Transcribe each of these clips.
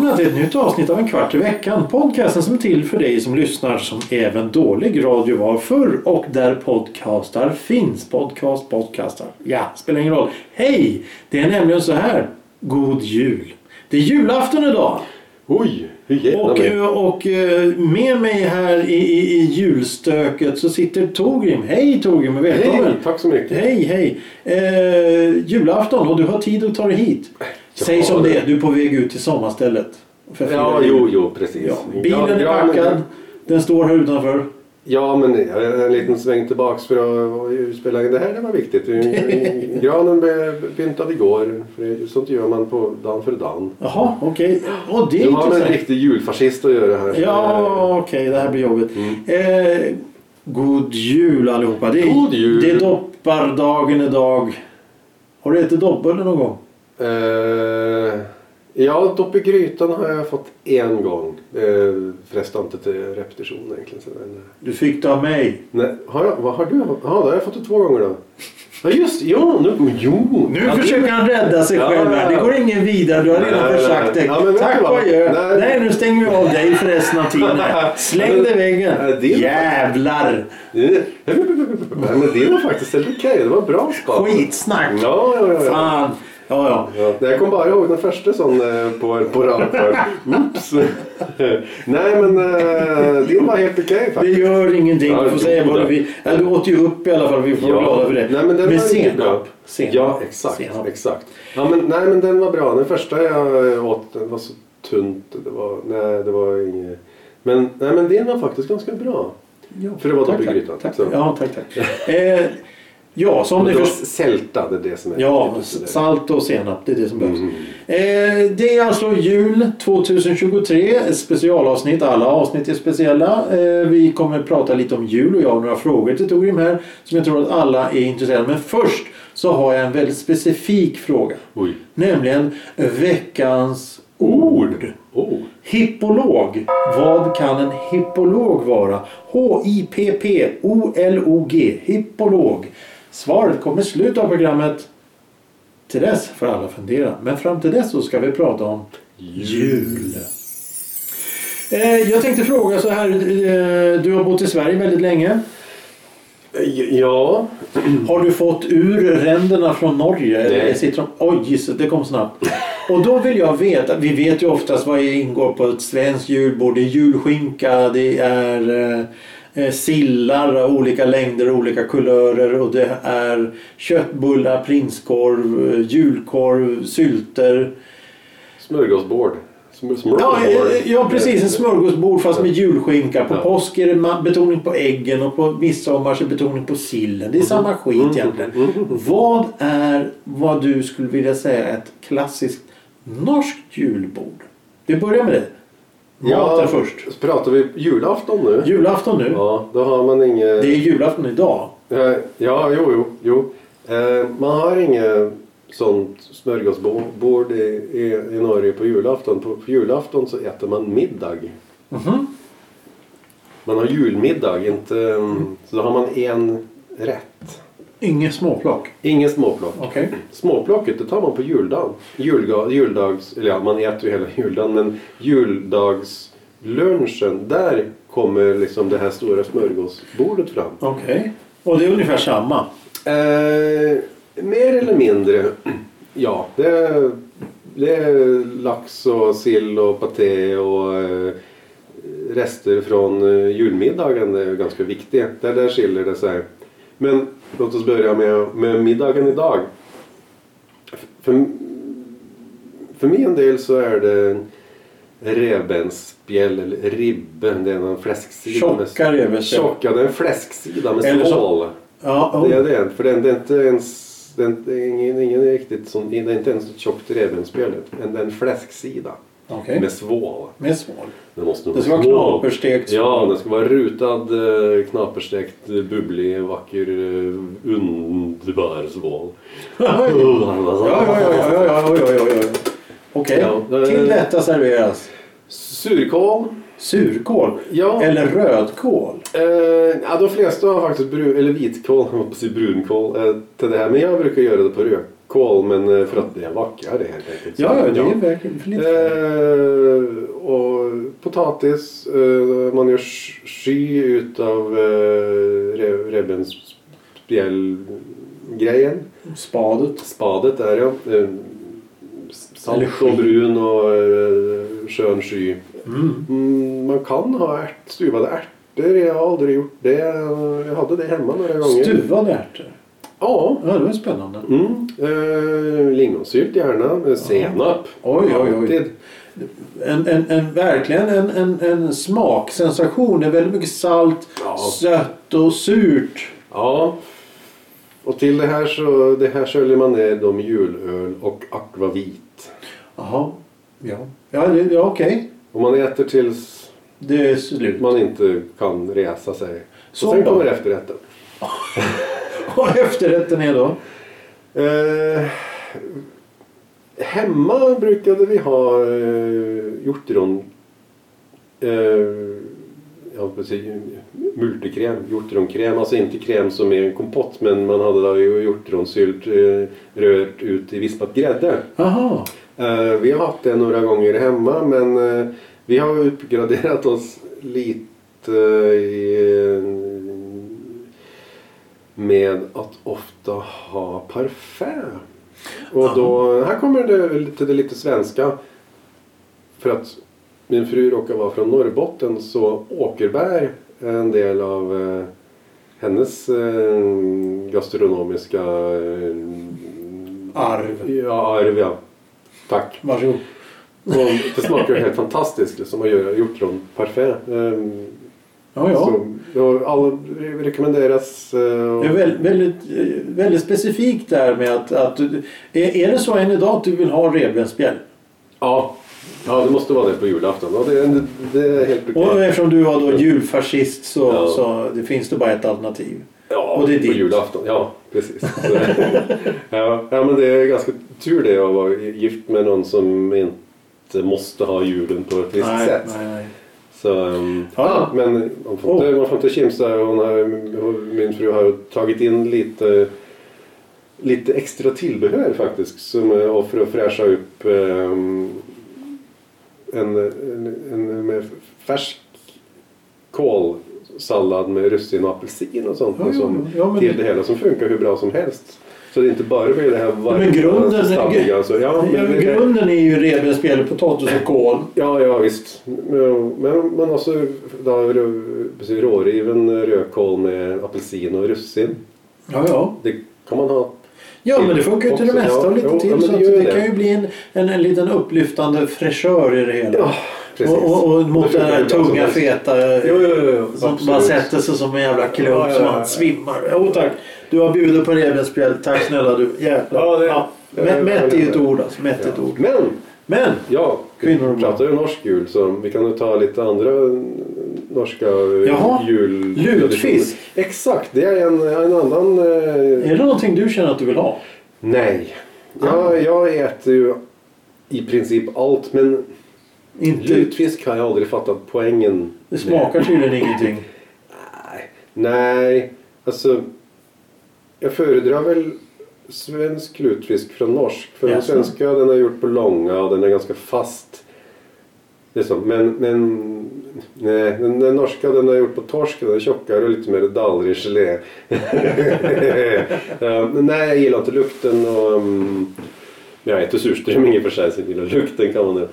Välkomna till ett nytt avsnitt av En kvart i veckan. Podcasten som är till för dig som lyssnar som även dålig radio var förr och där podcastar finns. Podcast, podcastar. Ja, spelar ingen roll. Hej! Det är nämligen så här. God jul. Det är julafton idag. Oj, Och, och eh, med mig här i, i, i julstöket så sitter Torgrim. Hej Torgrim och välkommen. Hej, tack så mycket. Hej, hej. Eh, julafton och du har tid att ta dig hit. Säg som det- är, du är på väg ut till sommarstället. Ja, jo, jo, precis. Ja, bilen är ja, packad, Men, den står här utanför. ja, men en liten sväng tillbaks för att spela det här, det var viktigt. Granen blev pyntad igår. För sånt gör man på dagen för dagen. Jaha, okej. Är Du har med en riktig julfascist att göra här. Ja, okej, det här blir jobbigt. Mm. Eh, god jul allihopa. Det är, God jul. Det är doppardagen idag. Har du ätit doppbulle någon gång? Eh, ja, dopp i grytan har jag fått en gång. Eh, frestar inte till repetition egentligen. Så, men, Du fick det av mig. nej, har jag, vad har du? Ja, då har jag fått det två gånger då. Ja, just ja, nu, jo. Nu ja, det- försöker han rädda sig Ja, själv här. ja. Det går ingen vidare. Du har redan Nej, försagt nej. Ja, men vet Tack du och adjö. Nej. Nej, nu stänger vi av dig för resten av tiden. här. Släng dig i väggen. Nej, det är- Jävlar. Nej, men det var faktiskt helt okej. Det var bra spat. Skitsnack. Ja, ja, ja. ja. Fan. Ja, ja. Ja, jag kom bara ihåg den första sån eh, på, på rampen. Oops! Nej men eh, din var helt okej Det faktiskt. gör ingenting. Ja, Du får säga vad du vill. Du åt ju upp i alla fall. Vi får vara Ja. glada för det. Nej, men den Med senap. senap. Ja exakt. Senap. exakt. Ja, men, nej men den var bra. Den första jag åt den var så tunt. Det var, nej det var inget. Men, nej, men din var faktiskt ganska bra. Ja, För det var dopp i grytan. Tack. Ja, tack, tack. Ja, som ni det var förstår. sälta, det är det som är Ja, salt och senap. Det är det som behövs. Mm. Eh, det är alltså jul 2023. Ett specialavsnitt. Alla avsnitt är speciella. Eh, vi kommer prata lite om jul och jag har några frågor till Torim här som jag tror att alla är intresserade av. Men först så har jag en väldigt specifik fråga. Oj. Nämligen veckans ord. Oh. Hippolog. Vad kan en hippolog vara? H-I-P-P-O-L-O-G. Hippolog. Svaret kommer i slutet av programmet. Till dess får alla fundera. Men fram till dess så ska vi prata om jul. Eh, jag tänkte fråga så här. Eh, du har bott i Sverige väldigt länge. Ja. Har du fått ur ränderna från Norge? Nej. sitter de... Oj, gissat, det kom snabbt. Och då vill jag veta, vi vet ju oftast vad ingår på ett svenskt julbord. Det är julskinka, det är eh, eh, sillar av olika längder och olika kulörer och det är köttbullar, prinskorv, eh, julkorv, sylter. Smörgåsbord. Smör, Ja, eh, ja precis, en smörgåsbord fast med julskinka. På Ja. påsk är det betoning på äggen och på midsommar så är det betoning på sillen. Det är samma skit Mm. egentligen. Vad är vad du skulle vilja säga ett klassiskt norskt julbord? Vi börjar med det. Maten först. Pratar vi julafton nu? Julafton nu. Ja, då har man inget... Det är julafton idag. Eh, Ja, jo, jo. jo. Eh, Man har inget sånt smörgåsbord i, i, i Norge på julafton. På, på julafton så äter man middag. Mhm. Man har julmiddag, inte... mm, Så då har man en rätt. Inget småplock. Ingen småplock. Okej. Småplocket det tar man på juldagen. Julga, juldags, eller ja, man äter ju hela juldagen men juldagslunchen där kommer liksom det här stora smörgåsbordet fram. Okej. Och det är ungefär samma. Eh, mer eller mindre. Ja, det är, det är lax och sill och paté och eh, rester från eh, julmiddagen är ganska viktiga. Där, där skiljer det sig. Men låt oss börja med, med middagen idag. För, för min del så är det revbensspjäll eller ribbe. Det är en fläsksida. Tjocka revbensspjäll. Tjocka, det är en fläsksida med Eller stål. Ja, oh. Det är det. För den, det är inte ens... Det är inte, ingen, ingen riktigt som, det är inte ens ett tjockt revbensspjäll. En, det är en fläsksida. Okay. Med svål. Med svål. Den måste det ska vara knaperstekt svål. Ja, det ska vara rutad, eh, knaperstekt, eh, bubblig, vacker, eh, underbar svål. ja, ja, ja, ja, ja, ja, ja. Okej, okay. ja, till detta serveras? Surkål surkål. Ja. Eller rödkål. Eh, ja, de flesta har faktiskt brun, eller vitkål, brunkål, eh, till det här. Men jag brukar göra det på färskkål men eh, för att det är vackrare helt enkelt. Så, Ja, ja, det är verkligen för. Eh, och potatis. Eh, man gör sk- sky utav eh, re- revbensspjällgrejen. Spadet. Spadet är ja. Eh, salt och brun och eh, skön sky. Mm. Mm, man kan ha ärt, stuvade ärtor. Jag har aldrig gjort det. Jag hade det hemma några gånger. Stuvade ärtor. Ja. Ja, det var spännande. Mm. Eh, lingonsylt gärna. Senap. Oj, oj, oj. En, en, en, verkligen en, en, en smaksensation. Det är väldigt mycket salt, Ja. sött och surt. Ja. Och till det här så det här sköljer man ner då med julöl och akvavit. Jaha. Ja, ja, det- ja okej. Och man äter tills Det är slut. man inte kan resa sig. Så och sen då? kommer efterrätten. Och efterrätten är då? Eh, hemma brukade vi ha eh, hjortron... Eh, ja, precis. Multekräm, hjortronkräm. Alltså inte kräm som är en kompott men man hade då hjortronsylt eh, rört ut i vispat grädde. Jaha. Eh, vi har haft det några gånger hemma men eh, vi har uppgraderat oss lite i, med att ofta ha parfym. Och då, här kommer det lite, det lite svenska. För att min fru råkar vara från Norrbotten så Åkerberg är en del av eh, hennes eh, gastronomiska eh, Arv. Ja, arv ja. Tack. Varsågod. Och det smakar ju helt fantastiskt liksom, att göra hjortronparfym. Um, Ja, ja. Så, all, rekommenderas. eh, Det är väldigt, väldigt, väldigt specifikt där med att, att är, är det så än idag att du vill ha revbensspjäll? ja, ja, det måste vara det på julafton. Ja, det, det, är helt. Och eftersom du var då julfascist så, Ja. så det finns det bara ett alternativ. Ja, och det är på ditt. julafton. Ja, precis. Ja, men det är ganska tur det att vara gift med någon som inte måste ha julen på ett visst nej, sätt. nej, nej. Så, um, men man får, inte, man får inte kimsa. Hon har, min fru har tagit in lite, lite extra tillbehör faktiskt. Som, och för att fräscha upp um, en, en, en med färsk kålsallad med russin och apelsin och sånt. Ja, och ja, som, ja, till det- det hela som funkar hur bra som helst. Så det är inte bara för det här varma grunden- stabbiga. Alltså, ja, Ja, men det- grunden är ju revbensspjäll, potatis och kål. Ja, ja visst. Men, men man också då, rö- precis, råriven rödkål med apelsin och russin. Ja, ja. Det kan man ha. Ja, men det funkar ju till det mesta och ja. lite Jo, till. ja, men så det det det. kan ju bli en, en, en liten upplyftande fräschör i det hela. Ja, och, och, och mot Det den här tunga feta jo, jo, jo. Som Absolut. bara sätter sig som en jävla klump Ja, ja, så ja, man ja. svimmar. Jo tack. Du har bjudit på revbensspjäll. Tack snälla du. Jävlar. Ja, det- Mätt det- mätt är ju ett ord alltså. Mätt ett ord. Men, Men. ja, Kvinnor pratar ju norsk jul så vi kan nog ta lite andra norska Jaha, jul... lutfisk. Exakt, det är en, en annan... eh, Är det någonting du känner att du vill ha? Nej. Jag, jag äter ju i princip allt men Inte, lutfisk har jag aldrig fattat poängen det smakar tydligen ingenting. Nej, nej. Alltså, jag föredrar väl svensk lutfisk från norsk. För den svenska den är gjord på långa och den är ganska fast. Liksom. Men, men nej, den, den norska den är gjord på torsk. Den är tjockare och lite mer dallrig gelé. Ja, nej, jag gillar inte lukten. Och, um, jag äter surströmming i och för sig, så gillar lukten kan man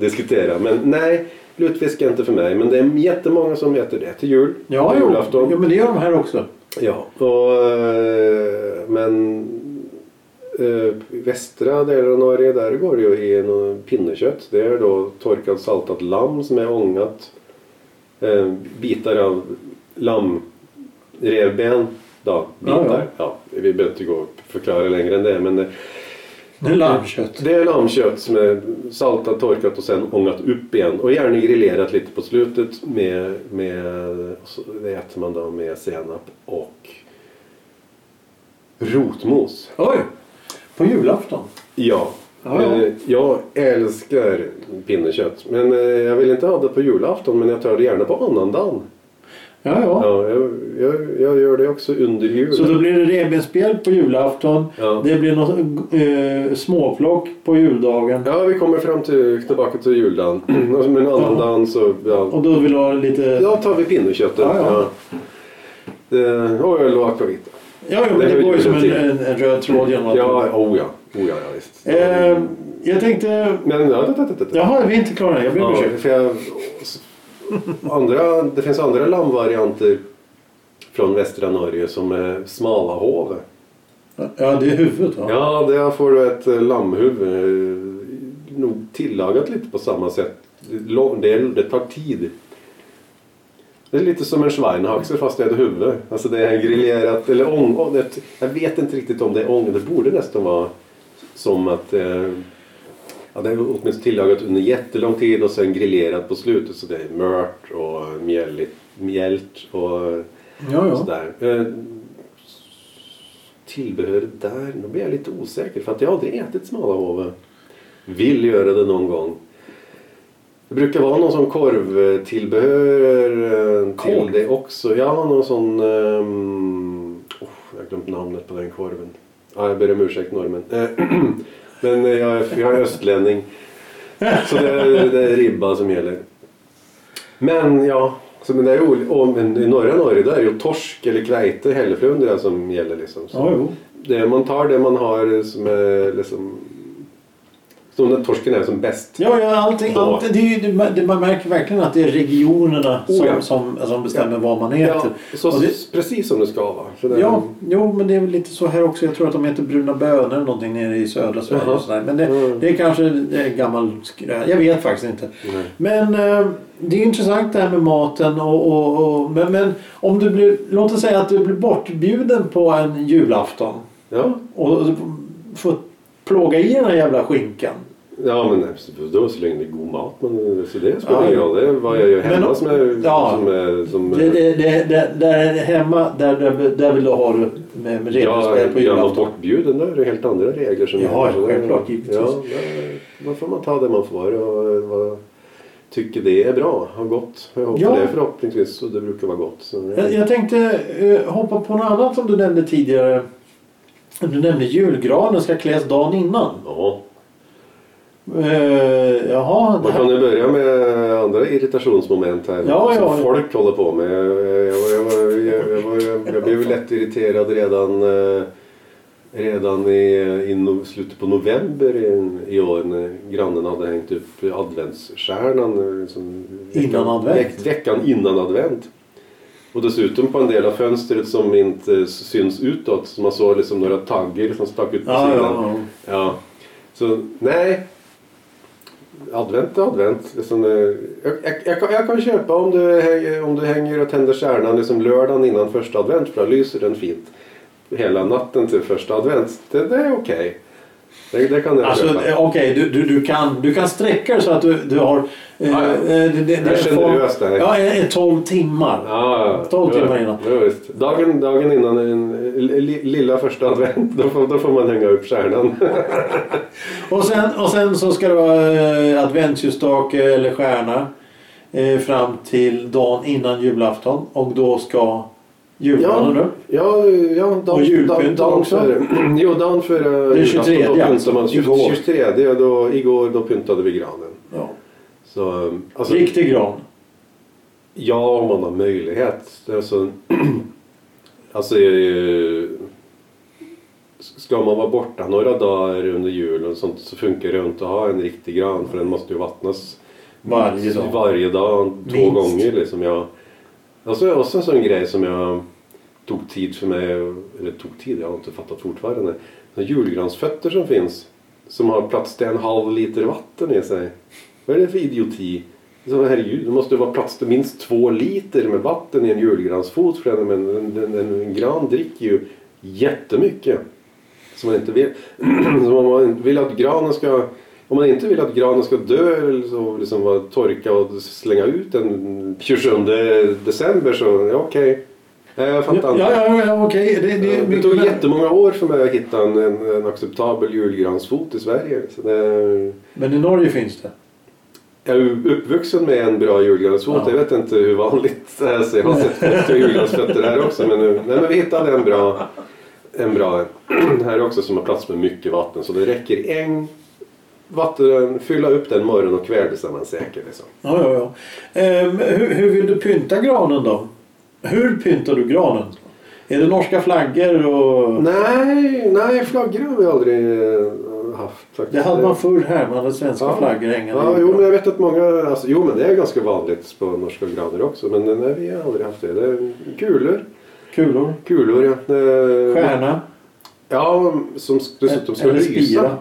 diskutera. Men nej, lutfisk är inte för mig. Men det är jättemånga som äter det till jul. Ja, jo. julafton. ja, men det gör de här också. Ja, och, eh, men eh, västra delen av Norge där går det ju i någon pinnekött. Det är då torkat saltat lamm som är ångat. Eh, bitar av lammrevben. Då, bitar. Ja, Ja, vi behöver inte gå och förklara längre än det. Men det, Det är lammkött. det är lammkött som är saltat, torkat och sen ångat upp igen. Och gärna grillerat lite på slutet med, med det äter man då med senap och rotmos. Oj! På julafton. Ja. Ja, ja. Eh, Jag älskar pinnekött. Men eh, jag vill inte ha det på julafton men jag tar det gärna på annandagen. Ja, ja. Ja, jag, jag, jag gör det också under jul. Så då blir det revbensspjäll på julafton. Ja. Det blir något eh, småplock på juldagen. Ja, vi kommer fram till, tillbaka till juldagen. Och en annan Ja. dagen så ja, Och då vill du ha lite... ja, tar vi pinneköttet. Ja, ja. Det, och öl och akvavita. Ja, ja men Det det går ju som en, en, en röd tråd genom allt. Ja, oh ja. Oh ja, ja visst. Eh, jag tänkte... Men ja, det, det, det, det. Jaha, vi är inte klara än. Jag ber om Ja, ursäkt. Andra, det finns andra lammvarianter från västra Norge som är smala hov. Ja, det är huvudet va? Ja, där får du ett eh, lammhuvud. eh, Nog tillagat lite på samma sätt. Det, det tar tid. Det är lite som en schweinhaxer fast det är ett huvud. Alltså det är griljerat, eller ång, Jag vet inte riktigt om det är ång. Det borde nästan vara som att eh, ja, det är åtminstone tillagat under jättelång tid och sen grillerat på slutet. Så det är mört och mjälligt, mjält och Ja, ja. sådär. Eh, tillbehör där, nu blir jag lite osäker för att jag har aldrig ätit smalahove. Vill göra det någon gång. Det brukar vara någon sån korvtillbehör eh, till Korv? det också. Ja, någon sån... Um, oh, jag har glömt namnet på den korven. Ja, jag ber om ursäkt norrmän. Men eh, jag, är- jag är östlänning. Så det är, det är ribba som gäller. Men ja, så, men det är och, men i norra Norge där är ju torsk eller kveite, hälleflundra som gäller. Liksom. Så Ja, det, man tar det man har som är liksom... Som när torsken är som bäst. Ja, ja allting, Då. allt, det är ju, det, man märker verkligen att det är regionerna Oh, som, ja. som, som bestämmer vad man Ja, äter. så, Och det, precis som det ska vara. Så ja, jo, men det är väl lite så här också. Jag tror att de heter bruna bönor eller någonting nere i södra Sverige. Och sådär. Men det, Mm. det är kanske det är gammal Jag vet faktiskt inte. Nej. Men eh, det är intressant det här med maten. Och, och, och, men, men om du blir, låt oss säga att du blir bortbjuden på en julafton. Ja, Och får plåga i den här jävla skinkan. ja men då så länge det är god mat. Men, så det spelar Ja. ingen roll. Det är vad jag gör hemma Men- som är... ja. Som är som, Det, det, det, där hemma, där, där, där vill du ha det med, med Ja, revbensspjäll på julafton. bortbjuden då är det helt andra regler som Ja, gäller. Självklart, givetvis. Ja, då får man ta det man får och vad tycker det är bra och gott. Jag hoppas Ja. det förhoppningsvis och det brukar vara gott. Så Jag, jag tänkte eh, hoppa på något annat som du nämnde tidigare. Du nämnde julgranen ska kläs dagen innan. ja. Eh, jaha, Man kan ju börja med andra irritationsmoment här Ja, som ja. folk håller på med. Jag, jag, jag, jag, blev lätt irriterad redan, eh, redan i, i slutet på november i, i år när grannen hade hängt upp adventsstjärnan. Liksom, Innan advent? Veck, veckan innan advent. Och dessutom på en del av fönstret som inte syns utåt. Så man såg liksom några taggar som stack ut på sidan. ja, ja. Ja. Så nej. Advent är advent. Liksom, eh, jag, jag, jag, kan, jag kan köpa om du, hänger- om du hänger och tänder stjärnan liksom lördagen innan första advent för då lyser den fint. Hela natten till första advent. Det, det är okej. Det, det kan jag Alltså eh, okej, du, du, du, kan, du kan sträcka det så att du, du har... Eh, ja. eh, det, det, det, Jag är generös där. Ja, eh, 12 timmar. Ja, 12 ja, timmar innan. Ja. Dagen, dagen innan en, li, lilla första advent då får, då får man hänga upp stjärnan. Och sen, och sen så ska det vara eh, adventsljusstake eller stjärna eh, fram till dagen innan julafton. Och då ska julgranen Ja, upp. ja, ja Och dagen, julpynten dagen också? före. Jo, dagen före Det är julafton, 23, Då alltså. man, Igår. 23, då, igår då pyntade vi granen. Ja. Så, alltså, Riktig gran. ja, om man har möjlighet. Alltså, alltså, eh, ska man vara borta några dagar under julen och sånt så funkar det inte att ha en riktig gran för den måste ju vattnas Varje dag. varje dag två Minst. gånger. Liksom, jag, är också en sån grej som jag tog tid för mig, eller tog tid, jag har inte fattat fortfarande. Julgransfötter som finns som har plats till en halv liter vatten i sig. Vad är det för idioti? Så herregud, det måste vara plats till minst två liter med vatten i en julgransfot för en, en, en, en, en gran dricker ju jättemycket. Så man inte vill, så man vill att granen ska om man inte vill att granen ska dö eller så liksom vara torka och slänga ut den 27 december så ja, okej. Nej, Jag fattar Ja, inte. ja, ja okej. Det, det, Det tog jättemånga år för mig att hitta en, en, acceptabel julgransfot i Sverige. Det, Men i Norge finns det. Jag är uppvuxen med en bra julgransfot. Ja. Jag vet inte hur vanligt det är. Så jag har sett fötter julgransfötter här också. Men, nu- nej, men vi hittade en bra, en bra här också som har plats med mycket vatten. Så det räcker en vatten, fylla upp den morgon och kväll så är man säker. Liksom. Ja, ja, ja. Ehm, hur, hur vill du pynta granen då? Hur pyntar du granen? Är det norska flaggor och... Nej, nej flaggor har vi aldrig eh, haft. Faktiskt. Det hade man förr här. Man hade svenska Ja. flaggor hängande. Ja, jo, men jag vet att många, alltså, jo men det är ganska vanligt på norska granar också. Men nej, vi har aldrig haft det. Det är kulor. Kulor. Kulor ja. Eh, Stjärna. Ja, som dessutom ska Eller lysa.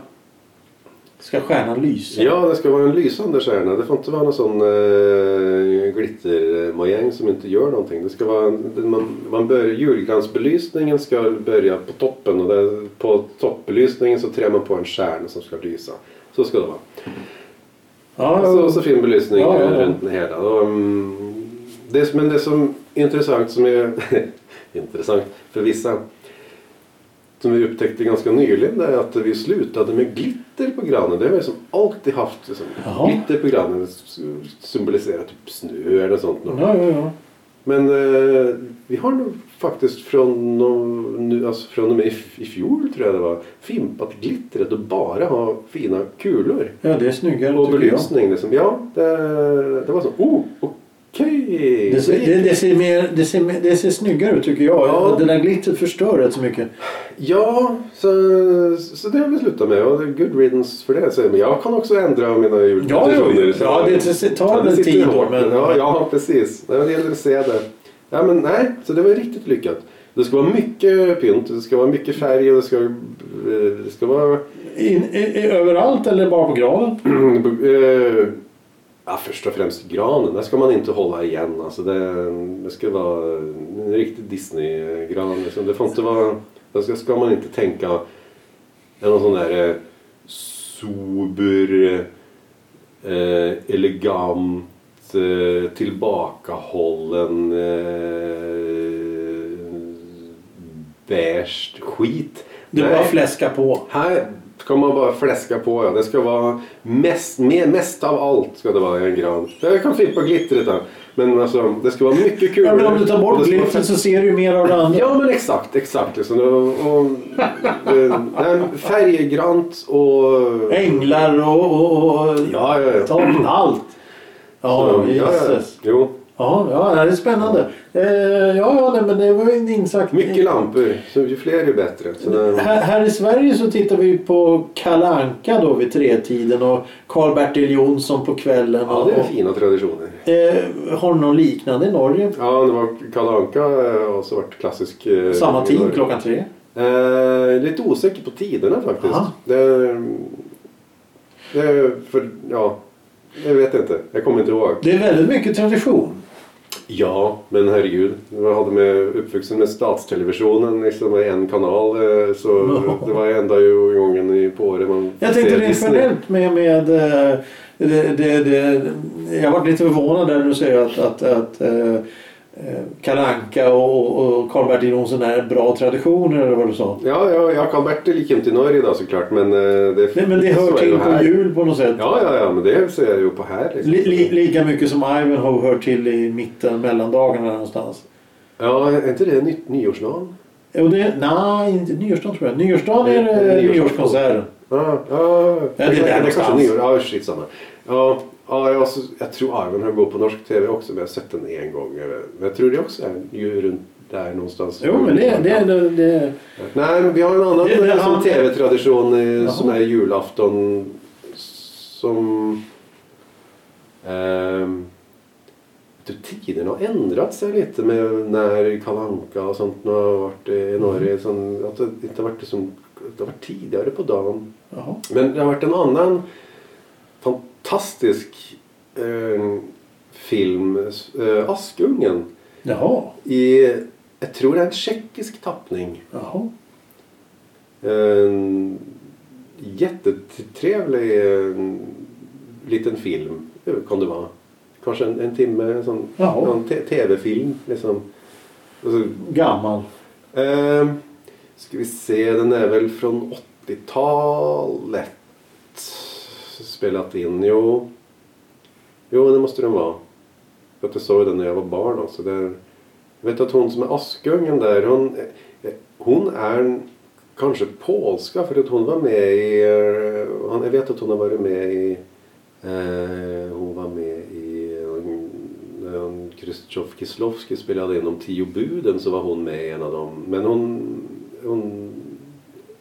Ska stjärnan lysa? Ja, det ska vara en lysande stjärna. Det får inte vara någon sån eh, glittermojäng som inte gör någonting. Det ska vara, man, man börjar, julgransbelysningen ska börja på toppen och där, på toppbelysningen så trär man på en stjärna som ska lysa. Så ska det vara. Ja, Så, så fin belysning Ja, ja, ja. runt den hela. Och, mm, det, men det som är intressant som är intressant för vissa som vi upptäckte ganska nyligen det är att vi slutade med glitter på granen. Det har vi som alltid haft. Liksom, glitter på granen symboliserar typ snö eller sånt. ja, ja, ja. Men eh, vi har nog faktiskt från, nu, alltså från och med i, fjol tror jag det var fimpat glittret och bara ha fina kulor. ja det är snyggare Och jag. belysning liksom. Ja, det, det var så. Oh, okej. Det ser, det, det, ser mer, det, ser, mer- det ser snyggare ut tycker jag. Ja. Det där glittret förstör rätt så mycket. Ja, så, så det har vi slutat med. Och good riddance för det. Så, men jag kan också ändra mina jultraditioner. ja, så- ja, det- det tar väl sitter tid då, hårt. men- Ja, ja, precis. Nej, men Det gäller att se det. Ja, men nej, så det var riktigt lyckat. Det ska vara mycket pynt, det ska vara mycket färg och det ska, eh, det ska vara... In, i, i, överallt eller bara på graven? eh, ja, först och främst granen, där ska man inte hålla igen. Alltså det, det ska vara en riktig Disney-gran. Liksom. Det får inte vara... Där ska, ska man inte tänka någon sån där eh, sober, eh, elegant, eh, tillbakahållen, eh, beige skit. Nej. bara fläska på. Här ska man bara fläska på. Ja. Det ska vara mest, mest av allt ska det vara i en gran. Jag kan flippa glittret här. Men alltså, det ska vara mycket kul. Ja, men om du tar bort vara glittret så ser du mer av det andra. Ja men exakt, exakt. Liksom. Och, och, färggrant och... Änglar och... och, och Ja, ja, ja. Allt. Ja, Så, ja, ja. Jo, Ja, ja, det är spännande. Eh, ja, ja, nej, men det var ju en insats. mycket lampor. Så ju fler ju bättre. Det, Här, här i Sverige så tittar vi på Kalle Anka då vid tretiden och Karl-Bertil Jonsson på kvällen. ja, och, det är fina traditioner. eh, har du någon liknande i Norge? Ja, det var Kalle Anka eh, och så vart klassisk... eh, Samma tid, klockan tre? Eh, lite osäker på tiderna faktiskt. Aha. Det, det, för, ja, jag vet inte. Jag kommer inte ihåg. Det är väldigt mycket tradition. Ja, men herregud. Jag hade med uppvuxen med statstelevisionen liksom med en kanal. eh, Så det var enda ju gången i- på året man Jag tänkte rent Disney. generellt med, med eh, det, det, det, Jag var lite förvånad där du säger att, att, att eh, eh, Kalle Anka och, Karl-Bertil Jonsson är bra traditioner eller vad du sa. Ja, ja, ja Karl-Bertil gick inte till Norge då såklart. Men eh, det, Nej, men det hör till på här. jul på något sätt. Ja, ja, ja, men det ser jag ju på här. Liksom. Li, li, lika mycket som Ivanhoe hör till i mitten, mellandagarna någonstans. Ja, är inte det ny, nyårsdagen? Och det, nej, inte nyårsdagen tror jag. Nyårsdagen är det nyårsafton. nyårskonserten. Ja, ja, det är där någonstans. Ja, shit samma. Ja, ja jag, så, jag tror Arven har gått på norsk tv också men jag har sett den en gång. Men jag tror det också är ju runt där någonstans. Jo, men det, det, det, det Nej, men vi har en annan Det- det- eh, som han- tv-tradition eh, som är julafton. Som... Tror tiden har ändrat sig lite med när Kalle Anka och sånt har varit i Norge. Mm. Som, att det inte har varit, som, det har varit tidigare på dagen. Jaha. Men det har varit en annan fantastisk eh, film, eh, Askungen. Jaha. I, jag tror det är en tjeckisk tappning. Jaha. En jättetrevlig eh, liten film Hur kan det vara. Kanske en, en timme, en sån en tv-film. Liksom. Så, Gammal. eh, ska vi se, den är väl från 80-talet. Spelat in, jo. Jo, det måste den vara. För att jag såg den när jag var barn också. Det är, jag vet att hon som är Askungen där, hon, hon är kanske polska för att hon var med i... Jag vet att hon har varit med i... Eh, hon var med i... När Krzysztof Kieslowski spelade in de tio buden så var hon med i en av dem. Men hon... hon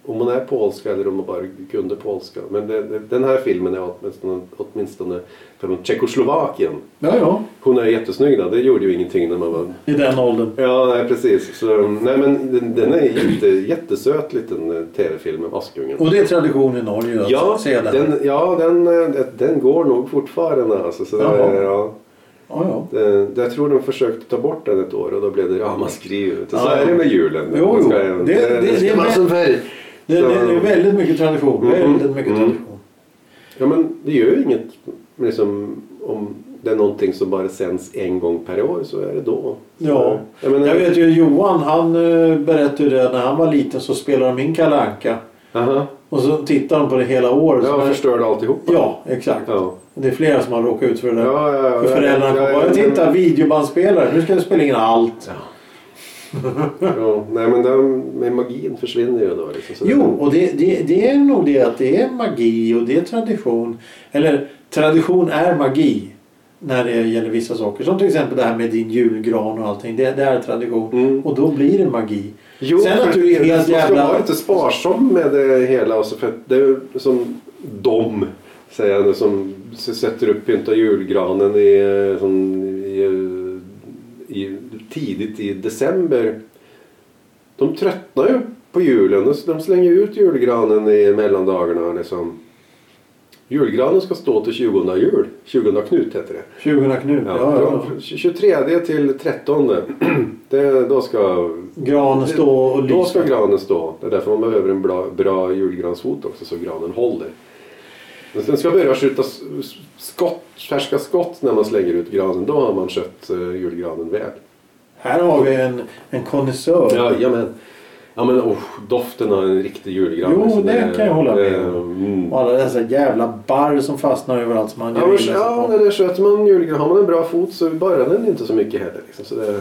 om hon är polska eller om hon bara kunde polska. Men det, det, den här filmen är åtminstone, åtminstone från Tjeckoslovakien. Ja, ja. Hon är jättesnygg då. Det gjorde ju ingenting när man var... I den åldern. Ja, nej precis. Så, nej men den, den är jätte, jättesöt liten eh, tv-film med Askungen. Och det är tradition i Norge att Ja, se den. den, ja den, eh, den går nog fortfarande alltså. Så det, Jaha. ja, Ja, ja. det, det, jag tror de försökte ta bort den ett år och då blev det ramaskri. Så Ja. är det med julen. Jo, jo. ska, Det- det- det ska det är vara Det, Så- det är väldigt mycket tradition. Mm, Väldigt mycket mm. tradition. Ja men det gör ju inget liksom, om det är någonting som bara sänds en gång per år så är det då. Ja. Jag, menar, Jag vet ju Johan, han eh, berättade det när han var liten så spelade de in Kalle Anka. Aha. Och så tittar de på det hela året. Ja, förstörde alltihopa. ja, exakt. Ja. Det är flera som har råkat ut för det där. Ja, ja, ja. För föräldrarna Ja, ja, bara, titta videobandspelare, nu ska jag spela in allt. Ja, nej men den, med magin försvinner ju då. Liksom, så Jo, och det, det, det är nog det att det är magi och det är tradition. Eller tradition är magi när det gäller vissa saker. Som till exempel det här med din julgran och allting. Det, det är tradition. Mm. Och då blir det magi. Jo, Sen att du är helt man ska jävla- vara lite sparsam med det hela. Alltså för det är som de säger som sätter upp pynta julgranen i, eh, som, i, eh, i, tidigt i december. De tröttnar ju på julen. De, de slänger ut julgranen i mellandagarna. Liksom. Julgranen ska stå till 20 jul. 20 Knut heter det. 20 Knut. Ja, ja, ja. från 23 till 13. Det, då ska Granen stå och då ska lysa. granen stå. Det är därför man behöver en bra, bra julgransfot också så granen håller. Men sen ska börja skjuta skott, färska skott när man slänger ut granen. Då har man skött uh, julgranen väl. Här har vi en, en konnässör. Jajamän. Ja men oh, doften av en riktig julgran. Jo, alltså, det kan jag hålla med om. mm. Alla dessa jävla barr som fastnar överallt som man Ja, men, ja, när det sköter man julgran, har man en bra fot så barrar den inte så mycket heller. Liksom. Så det,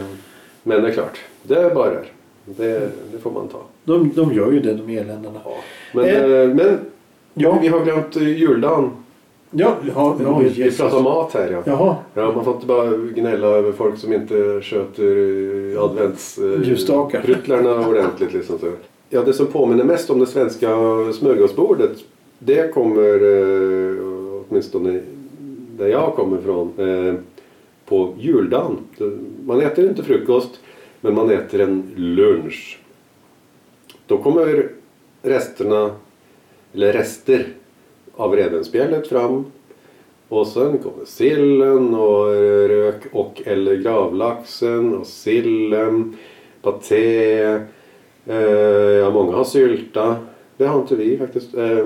men det är klart, det barrar. Det, det får man ta. De, de gör ju det, de eländerna. Ja. Men, Eh, eh, men Ja, vi har glömt eh, juldagen. ja, ja, ja vi Jesus. pratar mat här ja. Jaha, ja. Man får inte bara gnälla över folk som inte sköter uh, advents... Uh, Ljusstakar. pryttlarna ordentligt. Liksom, så. Ja, det som påminner mest om det svenska smörgåsbordet det kommer uh, åtminstone där jag kommer ifrån eh, på juldagen. Man äter inte frukost men man äter en lunch. Då kommer resterna, eller rester av revbensspjället fram. Och sen kommer sillen och rök och eller gravlaxen och sillen, paté. Eh, ja, många har sylta. Det har inte vi faktiskt. Eh,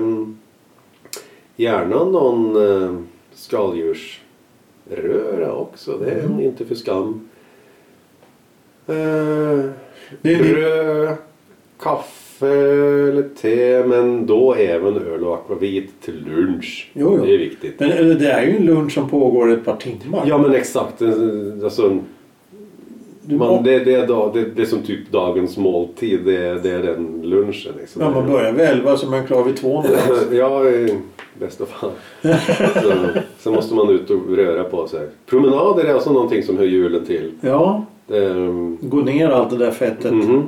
gärna någon eh, skaldjursröra också. Det är inte för skam. Eh, Det är- bröd, kaffe eller te men då även öl och akvavit till lunch. Jo, jo. Det är viktigt. men det är ju en lunch som pågår ett par timmar. Ja men exakt. Alltså, man, det, det, är dag, det, det är som typ dagens måltid. Det, är- det är den lunchen. Liksom. ja, man börjar vid elva så man är klar vid två någonstans. Ja, i bästa fall. så, sen måste man ut och röra på sig. Promenader är alltså någonting som hör julen till. Ja, Det, um, gå ner allt det där fettet. mhm.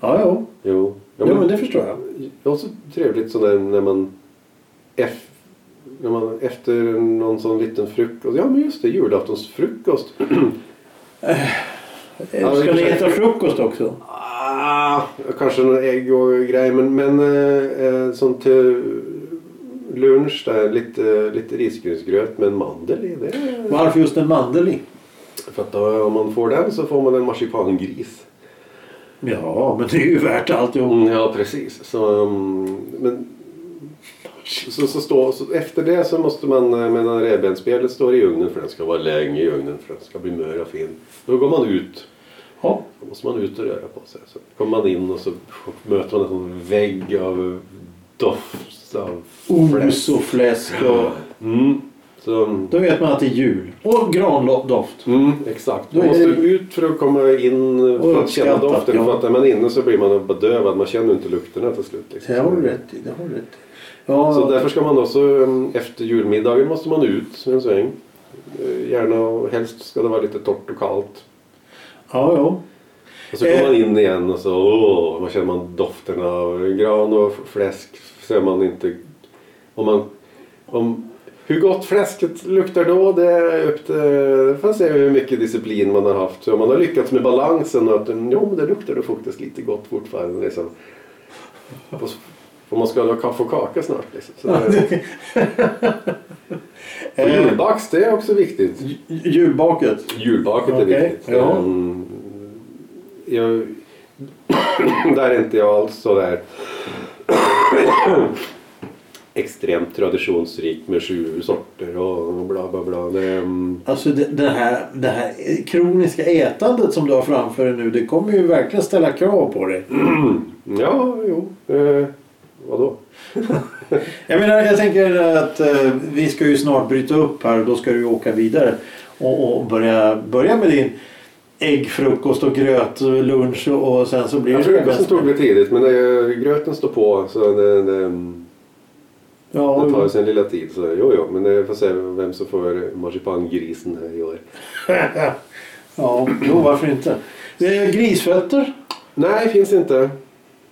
Ja, ja. Jo. Ja, Ja, men, men det förstår jag. det är också trevligt sådär när man, eff, när man efter någon sån liten frukost. Ja men just det, julaftonsfrukost. Eh, Ska ni äta frukost också? Ah, kanske någon ägg och grej men, men eh, eh, sånt till lunch där lite, lite risgrynsgröt med en mandel i. Det Varför just en mandel i? För att då, om man får den så får man en marsipangris. Ja, men det är ju värt alltihop. Mm, ja precis. Så, um, men, så, så, stå, så efter det så måste man eh, medan revbensspelet står i ugnen för den ska vara länge i ugnen för den ska bli mör och fin. Då går man ut. Ja. Då måste man ut och röra på sig. Så kommer man in och så möter man en sån vägg av doft av Os och fläsk och... Mm. Så, Då vet man att det är jul. Och grandoft. mm, exakt. Man måste det- ut för att komma in för att känna doften. ja. För att är man inne så blir man bedövad. Man känner inte lukterna till slut. Liksom. Det har du rätt i. Det har rätt i. Ja, Så därför ska man också mm, efter julmiddagen måste man ut en sväng. Eh, Gärna och helst ska det vara lite torrt och kallt. ja, ja. Och så kommer Eh. man in igen och så åh, man känner man dofterna av gran och fläsk. Så är man inte... Om man, om, hur gott fläsket luktar då det är upp till... Får se hur mycket disciplin man har haft. Så om man har lyckats med balansen och att jo, men det luktar det faktiskt lite gott fortfarande. Liksom. Och, och man ska ha få kaka snart. Liksom. Så det, och Eh, julbaks det är också viktigt. j- Julbaket. Julbaket är Okej, viktigt. ja. Ehm, jag, där är inte jag alls så där extremt traditionsrik med sju sorter och bla bla bla. Det, ehm, Alltså det, det, här, det här kroniska ätandet som du har framför dig nu. Det kommer ju verkligen ställa krav på dig. ja, jo. Eh, vadå? Jag menar, jag tänker att eh, vi ska ju snart bryta upp här och då ska du ju åka vidare och, och börja, börja med din äggfrukost och gröt lunch och, sen så blir Ja, det frukosten tog vi tidigt men det, gröten står på så det, det, Ja, det tar sin lilla tid. Så jo, jo, men det får se vem som får marsipangrisen här i år. ja, jo varför inte. Eh, Grisfötter? Nej, finns inte.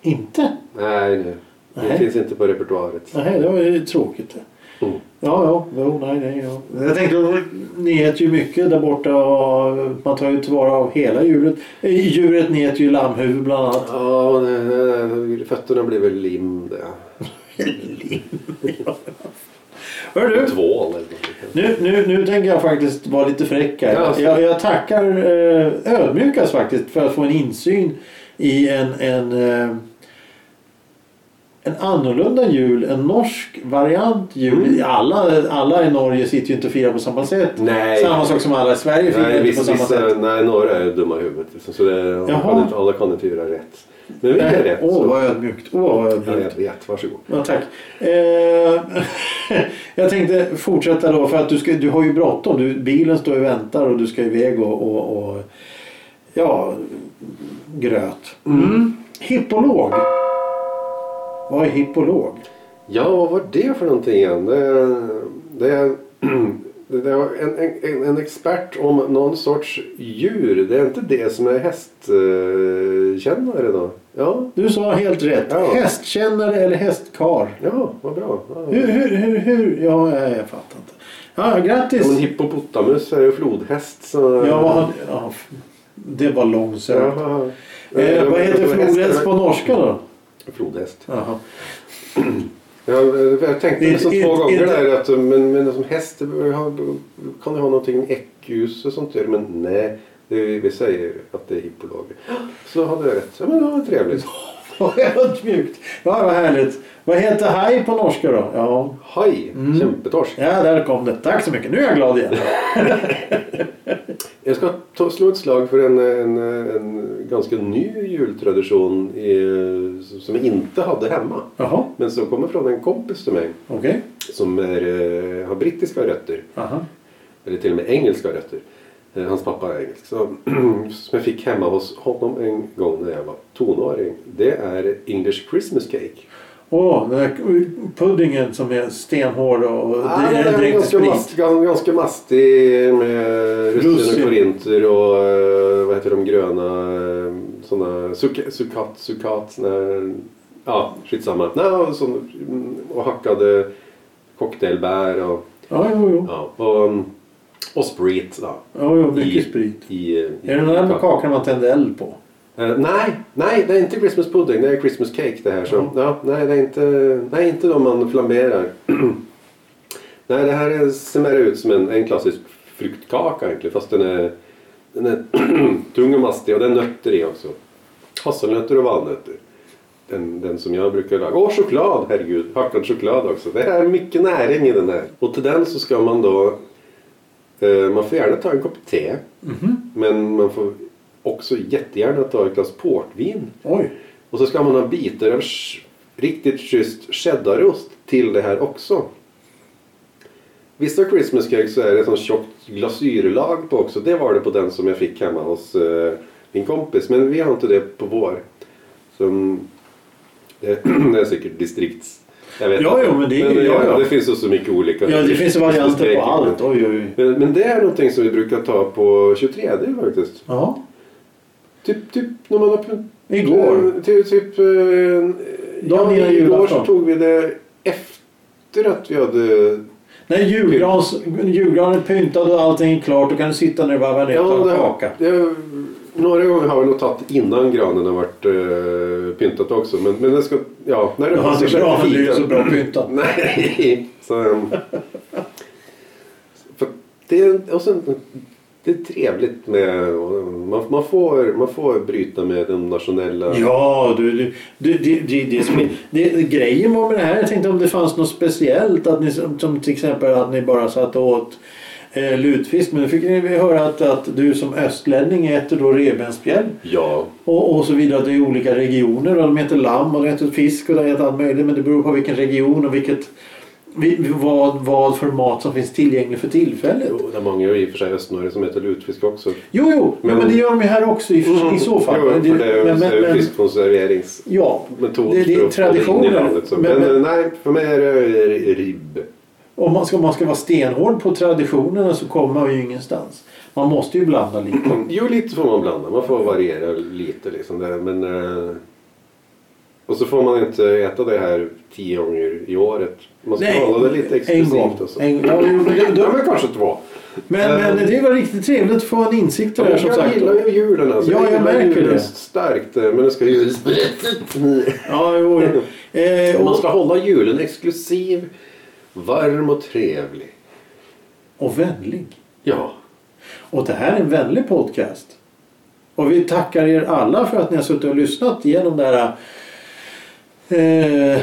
Inte? Nej, nej. Det Nej. finns inte på repertoaret. Nej, det var ju tråkigt. Mm. Ja, ja, jo, nej, nej, ja. Jag tänkte, ni äter ju mycket där borta och man tar ju tillvara av hela djuret. Eh, Djuret, ni äter ju lammhuvud bland annat. Ja, det, det, fötterna blir väl lim det. Hör du, Tvål eller nu, nu, nu tänker jag faktiskt vara lite fräck här. Ja. Jag, jag tackar eh, ödmjukast faktiskt för att få en insyn i en, en, eh, en annorlunda jul, en norsk variant jul. Mm. Alla, alla i Norge sitter ju inte och firar på samma sätt. Nej. Samma sak som alla i Sverige firar Nej, inte på vissa, samma sätt. vissa, nej, några är dumma i huvudet. Så det, alla, kan inte, alla kan inte göra rätt. Vi är rätt. Åh, vad ödmjukt. Åh, vad ödmjukt. jag vet, varsågod. Ja, tack. Eh, jag tänkte fortsätta då för att du, ska, du har ju bråttom. Du, bilen står och väntar och du ska iväg och, och, och ja, gröt. Mm. Hippolog. Vad är hippolog? Ja, vad var det för någonting igen? Det, det, det, var en, en, en expert om någon sorts djur. Det är inte det som är hästkännare då? Ja, Du sa helt rätt. Ja. Hästkännare eller hästkar. ja vad bra. Ja. Hur, hur, hur, hur? Ja, jag, fattar inte. Ja, Ja, grattis. men hippopotamus är ju flodhäst. Så... Ja, ja, det var långsökt. Eh, vad heter flodhäst på norska då? Flodhäst. Jaha. Ja, jag tänkte nästan två gånger där att men, men som häst kan det ha någonting äckljus och sånt där. Men nej, det, vi säger att det är hippolager. Så hade jag rätt. Ja, men det var trevligt. Vad ödmjukt. Ja, vad härligt. Vad heter haj på norska då? Ja. Haj, Mm. kämpetorsk. ja, där kom det. Tack så mycket. Nu är jag glad igen. Jag ska ta, slå ett slag för en, en, en ganska ny jultradition i, som jag inte hade hemma. Jaha, Men som kommer från en kompis till mig okej. som är, eh, har brittiska rötter. Aha. eller till och med engelska rötter. Eh, Hans pappa är engelsk. Så, som jag fick hemma hos honom en gång när jag var tonåring. Det är English Christmas Cake. Åh, den där puddingen som är stenhård och Ah, det den är direkt ganska, mast, gan- ganska mastig med russin och korinter och eh, vad heter de gröna eh, såna suka- sukat, sukat såna, ja skitsamma. Nej, och, sån, mm, och hackade cocktailbär och, Ja, jo, jo. ja, och, och sprit. Ja, Ja, jo, mycket i, sprit. I, i, Är det den där med kakan man tänder eld på? Eh, nej, nej, det är inte Christmas pudding. Det är Christmas cake det här. Så, Ja. ja, nej, det är inte, nej, inte de man flamberar. nej, det här är, ser mer ut som en, en klassisk fruktkaka egentligen. Fast den är, den är tung och mastig och det är nötter i också. Hasselnötter och valnötter. Den, den som jag brukar laga. Åh, choklad! Herregud, hackad choklad också. Det är mycket näring i den här. Och till den så ska man då... Eh, man får gärna ta en kopp te. Men man får också jättegärna ta ett glas portvin. Oj. Och så ska man ha bitar av riktigt schysst cheddarost till det här också. Vissa Christmas cakes så är det sånt tjockt glasyrlag på också. Det var det på den som jag fick hemma hos eh, min kompis. Men vi har inte det på vår. Så, mm, det, det är säkert distrikts... Jag vet Ja, jo, men det- eh, ja, ja. det finns ju så mycket olika. Ja, det finns varianter på allt. Oj, oj. Men, men det är någonting som vi brukar ta på 23 faktiskt. Ja, Typ, typ när man har... igår. Eh, Typ, typ, ja, igår så tog vi det efter att vi hade... När julgrans, julgranen är pyntad och allting är klart då kan du sitta ner och varva ner och ta en kaka. det, några gånger har vi nog tagit innan granen har varit eh, pyntat också. Men, men det ska... Ja, när det Ja, passar sig granen blir ju så bra pyntad. Nej! Så, um, för det, är, och sen, det är trevligt med... Man, man, får, man får bryta med de nationella... Ja, du, du, du, det, det, det, som är- det, grejen var med det här, jag tänkte om det fanns något speciellt. Att ni, som, till exempel att ni bara satt åt eh, lutfisk. Men nu fick ni höra att, att du som östlänning äter då revbensspjäll. Ja, Och, och så vidare. Det är olika regioner och de äter lamm och de äter fisk och de äter allt möjligt. Men det beror på vilken region och vilket, vi- vad, vad för mat som finns tillgänglig för tillfället. Jo, det är många i och för sig östnorre som äter lutfisk också. Jo, jo, men, Men- det gör de ju här också i, i så fall. Jo, Men det är men, men, fiskkonserveringsmetod ja, det, det är traditioner. Men, Men, men, nej, för mig är det ribb. Om man ska, man ska vara stenhård på traditionerna så kommer man ju ingenstans. Man måste ju blanda lite. Jo, lite får man blanda. Man får variera lite liksom. Där. Men, eh, och så får man inte äta det här tio gånger i året. Man ska hålla det lite en exklusivt. gång. Och så. En, ja, men, då, men kanske två. men, men det var riktigt trevligt att få en insikt i det här som jag sagt. gillar ju julen alltså. Ja, jag gillar märker det. starkt. eh, Men det ska ju... Ja, jo. Eh, Man och, ska hålla julen exklusiv, varm och trevlig. och vänlig. Ja. Och det här är en vänlig podcast. Och vi tackar er alla för att ni har suttit och lyssnat igenom det här eh,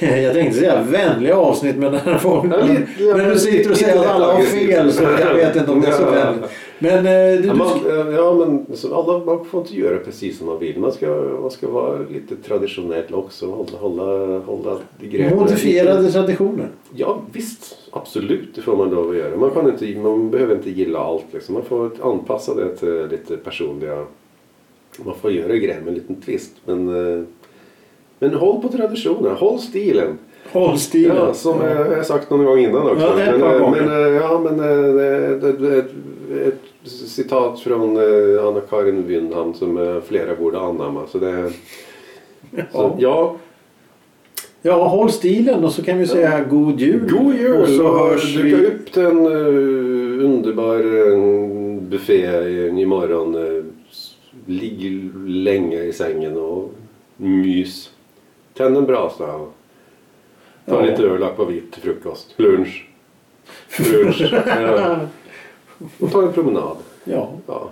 jag tänkte säga vänliga avsnitt men när, folk, Ja, ja, när du sitter och säger att alla har fel så jag vet inte om det är så vänligt. Men eh, du, Ja, man, ja men så alla, man får inte göra precis som man vill. Man ska, man ska vara lite traditionell också. Hålla, hålla, hålla grejerna modifierade traditioner. Ja visst, absolut. Det får man lov att göra. Man, kan inte, man behöver inte gilla allt. Liksom. Man får anpassa det till lite personliga... Man får göra grejer med en liten twist. Men, eh, men håll på traditionen. Håll stilen. Håll stilen. Ja, som eh, jag har sagt någon gång innan också. Ja, ett men, eh, men, eh, ja, men eh, det- ett, ett citat från eh, Anna-Karin Wyndham som eh, flera borde anamma. Så det, så, Ja. ja, Ja, håll stilen och så kan vi säga god jul. god jul! Och så hörs Duka vi. upp en uh, underbar uh, buffé imorgon. Uh, ligg länge i sängen och mys. Tänd en brasa och ta Ja. lite öl akvavit till frukost. Lunch. Lunch. ja. Och ta en promenad. Ja. Ja.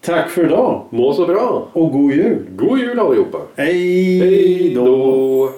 Tack för idag Må så bra! och god jul. God jul allihopa! Hej då!